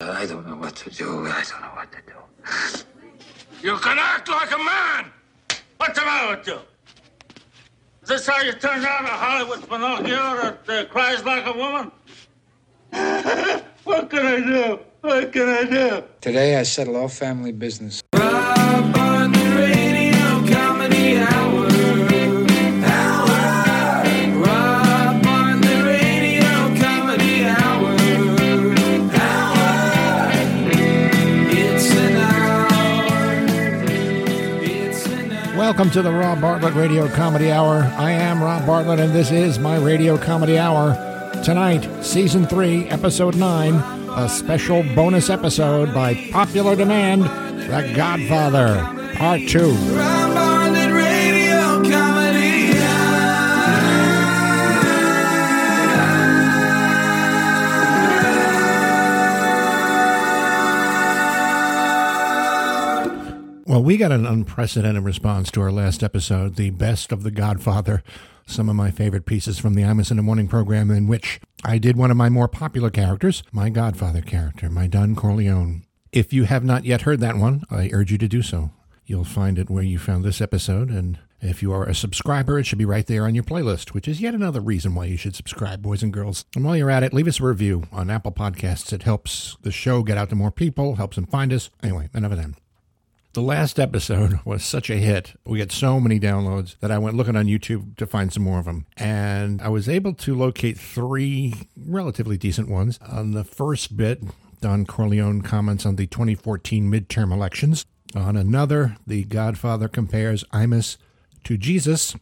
I don't know what to do. I don't know what to do. You can act like a man! What's the matter with you? Is this how you turn down a Hollywood Finocchio that uh, cries like a woman? what can I do? What can I do? Today I settle all family business. Welcome to the Rob Bartlett Radio Comedy Hour. I am Rob Bartlett, and this is my Radio Comedy Hour. Tonight, Season 3, Episode 9, a special bonus episode by popular demand The Godfather, Part 2. Well, we got an unprecedented response to our last episode, the best of The Godfather, some of my favorite pieces from the Imus in the Morning program, in which I did one of my more popular characters, my Godfather character, my Don Corleone. If you have not yet heard that one, I urge you to do so. You'll find it where you found this episode, and if you are a subscriber, it should be right there on your playlist, which is yet another reason why you should subscribe, boys and girls. And while you're at it, leave us a review on Apple Podcasts. It helps the show get out to more people, helps them find us. Anyway, enough of them. The last episode was such a hit. We had so many downloads that I went looking on YouTube to find some more of them. And I was able to locate three relatively decent ones. On the first bit, Don Corleone comments on the 2014 midterm elections. On another, The Godfather compares Imus to Jesus.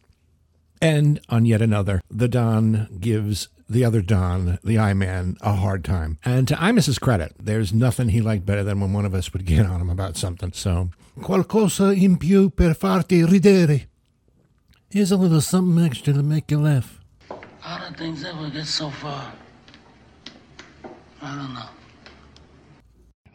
And on yet another, the Don gives the other Don, the I Man, a hard time. And to Imus's credit, there's nothing he liked better than when one of us would get on him about something. So, qualcosa in più per farti ridere. Here's a little something extra to make you laugh. How did things ever get so far? I don't know.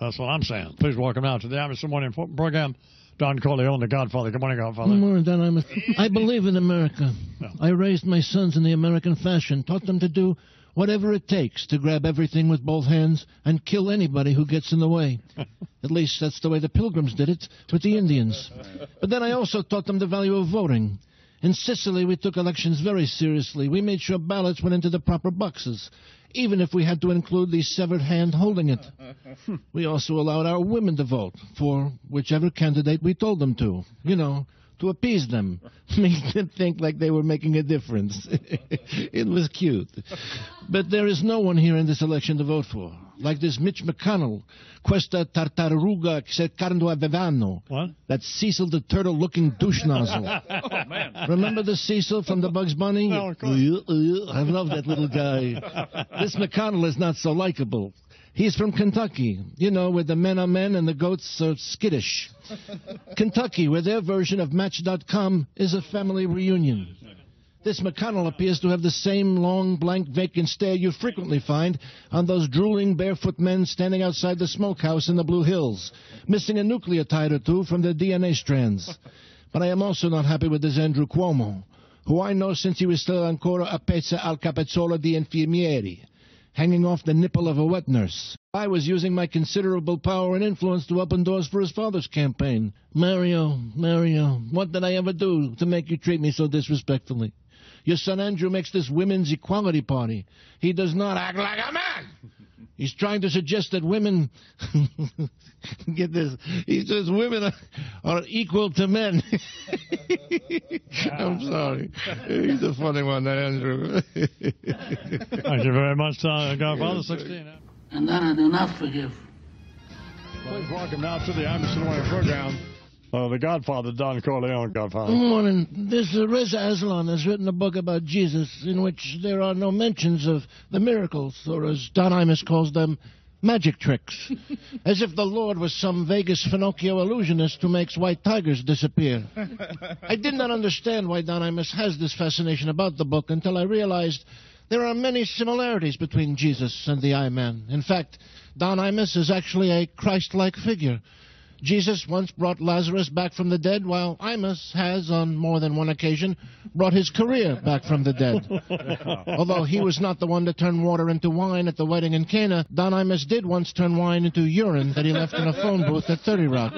That's what I'm saying. Please welcome now to the Imus Morning program, Don Corleone, the Godfather. Good morning, Godfather. Good morning, Don. I'm a, I believe in America. I raised my sons in the American fashion, taught them to do whatever it takes to grab everything with both hands and kill anybody who gets in the way. At least that's the way the Pilgrims did it with the Indians. But then I also taught them the value of voting. In Sicily, we took elections very seriously. We made sure ballots went into the proper boxes, even if we had to include the severed hand holding it. We also allowed our women to vote for whichever candidate we told them to. You know, to appease them, make them think like they were making a difference. it was cute. But there is no one here in this election to vote for. Like this Mitch McConnell, questa tartaruga cercando avevano. What? That Cecil the turtle looking douche nozzle. Oh, man. Remember the Cecil from the Bugs Bunny? No, of course. I love that little guy. this McConnell is not so likable. He's from Kentucky, you know, where the men are men and the goats are skittish. Kentucky, where their version of Match.com is a family reunion. This McConnell appears to have the same long, blank, vacant stare you frequently find on those drooling, barefoot men standing outside the smokehouse in the Blue Hills, missing a nucleotide or two from their DNA strands. But I am also not happy with this Andrew Cuomo, who I know since he was still ancora a pezza al capezzolo di infermieri, hanging off the nipple of a wet nurse. I was using my considerable power and influence to open doors for his father's campaign. Mario, Mario, what did I ever do to make you treat me so disrespectfully? Your son Andrew makes this women's equality party. He does not act like a man. He's trying to suggest that women, get this, he says women are, are equal to men. I'm sorry. He's a funny one, that Andrew. Thank you very much, uh, Godfather 16. And that I do not forgive. Please welcome now to the Imus Morning program, uh, the Godfather, Don Corleone, Godfather. Good morning. This uh, Reza Aslan has written a book about Jesus in which there are no mentions of the miracles, or as Don Imus calls them, magic tricks. as if the Lord was some Vegas Finocchio illusionist who makes white tigers disappear. I did not understand why Don Imus has this fascination about the book until I realized there are many similarities between Jesus and the I Man. In fact, Don Imus is actually a Christ like figure. Jesus once brought Lazarus back from the dead, while Imus has, on more than one occasion, brought his career back from the dead. Although he was not the one to turn water into wine at the wedding in Cana, Don Imus did once turn wine into urine that he left in a phone booth at 30 Rock.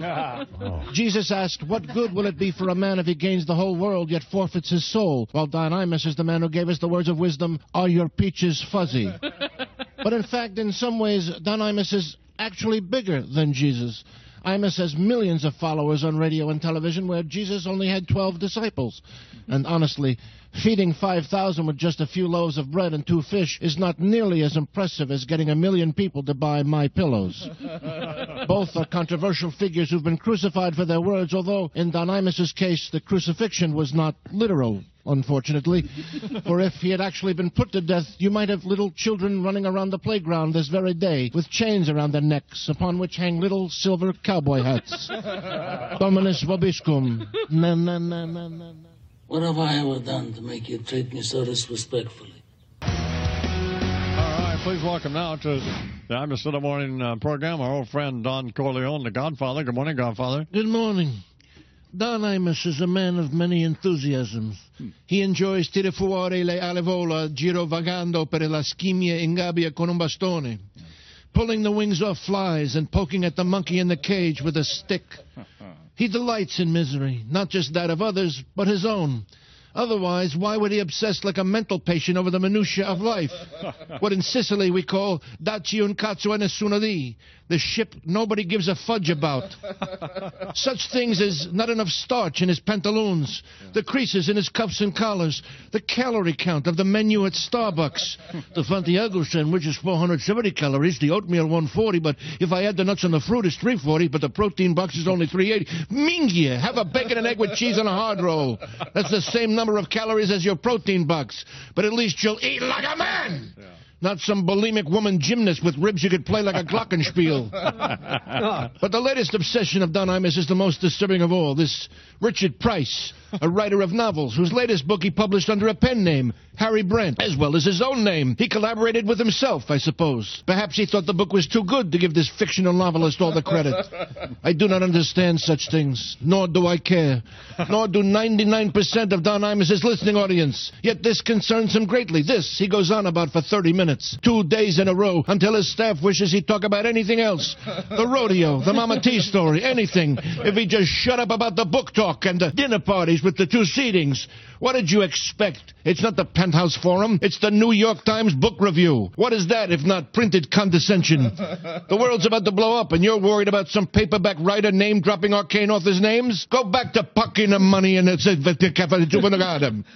Jesus asked, What good will it be for a man if he gains the whole world yet forfeits his soul? While Don Imus is the man who gave us the words of wisdom, Are your peaches fuzzy? but in fact, in some ways, Don Imus is actually bigger than Jesus. Imus has millions of followers on radio and television where Jesus only had 12 disciples. Mm-hmm. And honestly, feeding 5,000 with just a few loaves of bread and two fish is not nearly as impressive as getting a million people to buy my pillows. Both are controversial figures who've been crucified for their words, although in Don Imus's case, the crucifixion was not literal unfortunately. For if he had actually been put to death, you might have little children running around the playground this very day with chains around their necks upon which hang little silver cowboy hats. Dominus vobiscum. Na, na, na, na, na, na. What have I ever done to make you treat me so disrespectfully? All right, please welcome now to the Imus in the Morning uh, program our old friend Don Corleone, the Godfather. Good morning, Godfather. Good morning. Don Imus is a man of many enthusiasms. Hmm. He enjoys tirare fuori le alle vola girovagando per la schimmia in gabbia con un bastone, pulling the wings off flies and poking at the monkey in the cage with a stick. He delights in misery, not just that of others, but his own. Otherwise, why would he obsess like a mental patient over the minutiae of life? What in Sicily we call daci un cazzo a nessuno di, the ship nobody gives a fudge about. Such things as not enough starch in his pantaloons, the creases in his cuffs and collars, the calorie count of the menu at Starbucks. The Santiago sandwich is 470 calories, the oatmeal 140, but if I add the nuts and the fruit, it's 340, but the protein box is only 380. Mingia, have a bacon and egg with cheese on a hard roll. That's the same number of calories as your protein box, but at least you'll eat like a man. Not some bulimic woman gymnast with ribs you could play like a glockenspiel. but the latest obsession of Don Imus is the most disturbing of all. This Richard Price, a writer of novels, whose latest book he published under a pen name, Harry Brandt, as well as his own name. He collaborated with himself, I suppose. Perhaps he thought the book was too good to give this fictional novelist all the credit. I do not understand such things, nor do I care. Nor do 99% of Don Imus's listening audience. Yet this concerns him greatly. This he goes on about for 30 minutes, two days in a row, until his staff wishes he'd talk about anything else. The rodeo, the Mama T story, anything. If he just shut up about the book talk and the dinner parties with the two seatings. What did you expect? It's not the Penthouse Forum. It's the New York Times Book Review. What is that if not printed condescension? The world's about to blow up, and you're worried about some paperback writer name dropping arcane authors' names? Go back to pucking the money in the.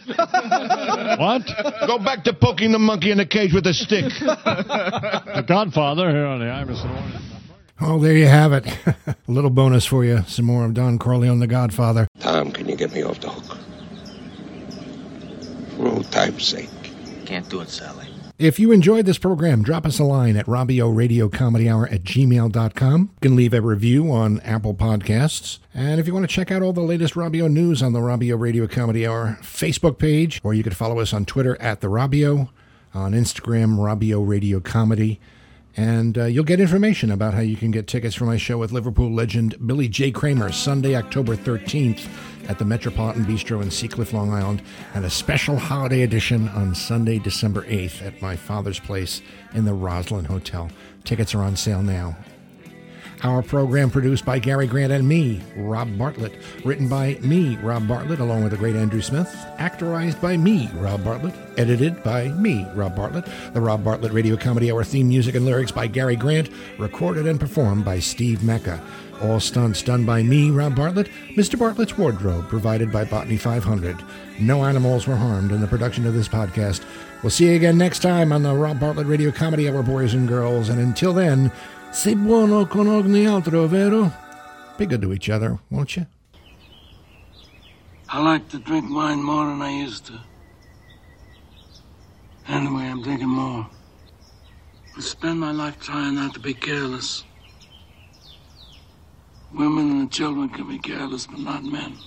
What? Go back to poking the monkey in the cage with a stick. the Godfather here on the I'm Just the Morning. Oh, there you have it. a little bonus for you. Some more of Don Corleone, the Godfather. Tom, can you get me off the hook? For old time's sake. Can't do it, Sally. If you enjoyed this program, drop us a line at Robbio Radio Comedy Hour at gmail.com. You can leave a review on Apple Podcasts. And if you want to check out all the latest Robbio news on the Robbio Radio Comedy Hour Facebook page, or you could follow us on Twitter at the Robbio, on Instagram, Robbio Radio Comedy. And uh, you'll get information about how you can get tickets for my show with Liverpool legend Billy J. Kramer Sunday, October 13th at the Metropolitan Bistro in Seacliff, Long Island, and a special holiday edition on Sunday, December 8th at my father's place in the Roslyn Hotel. Tickets are on sale now. Our program produced by Gary Grant and me, Rob Bartlett. Written by me, Rob Bartlett, along with the great Andrew Smith. Actorized by me, Rob Bartlett. Edited by me, Rob Bartlett. The Rob Bartlett Radio Comedy Hour theme music and lyrics by Gary Grant. Recorded and performed by Steve Mecca. All stunts done by me, Rob Bartlett. Mr. Bartlett's wardrobe provided by Botany 500. No animals were harmed in the production of this podcast. We'll see you again next time on the Rob Bartlett Radio Comedy Hour, boys and girls. And until then, sei buono con ogni altro, vero? Be good to each other, won't you? I like to drink wine more than I used to. Anyway, I'm drinking more. I spend my life trying not to be careless. Women and children can be careless, but not men.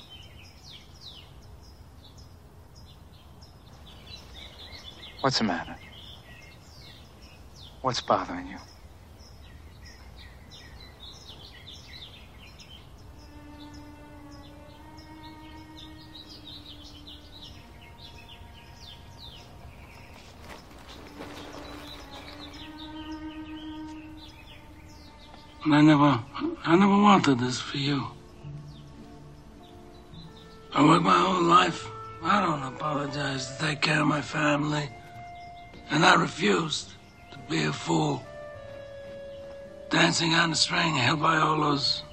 What's the matter? What's bothering you? And I never, I never wanted this for you. I worked my whole life. I don't apologize to take care of my family. And I refused to be a fool. Dancing on a string held by all those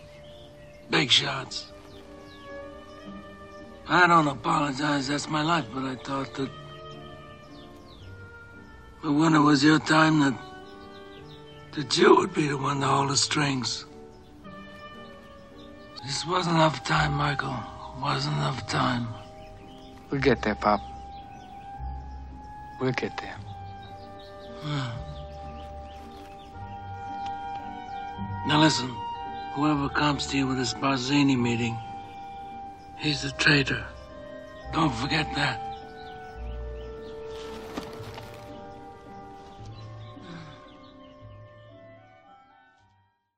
big shots. I don't apologize, that's my life, but I thought that. But when it was your time, that. That you would be the one to hold the strings. This wasn't enough time, Michael. Wasn't enough time. We'll get there, Pop. We'll get there. Hmm. Now listen, whoever comes to you with this Barzini meeting, he's a traitor. Don't forget that.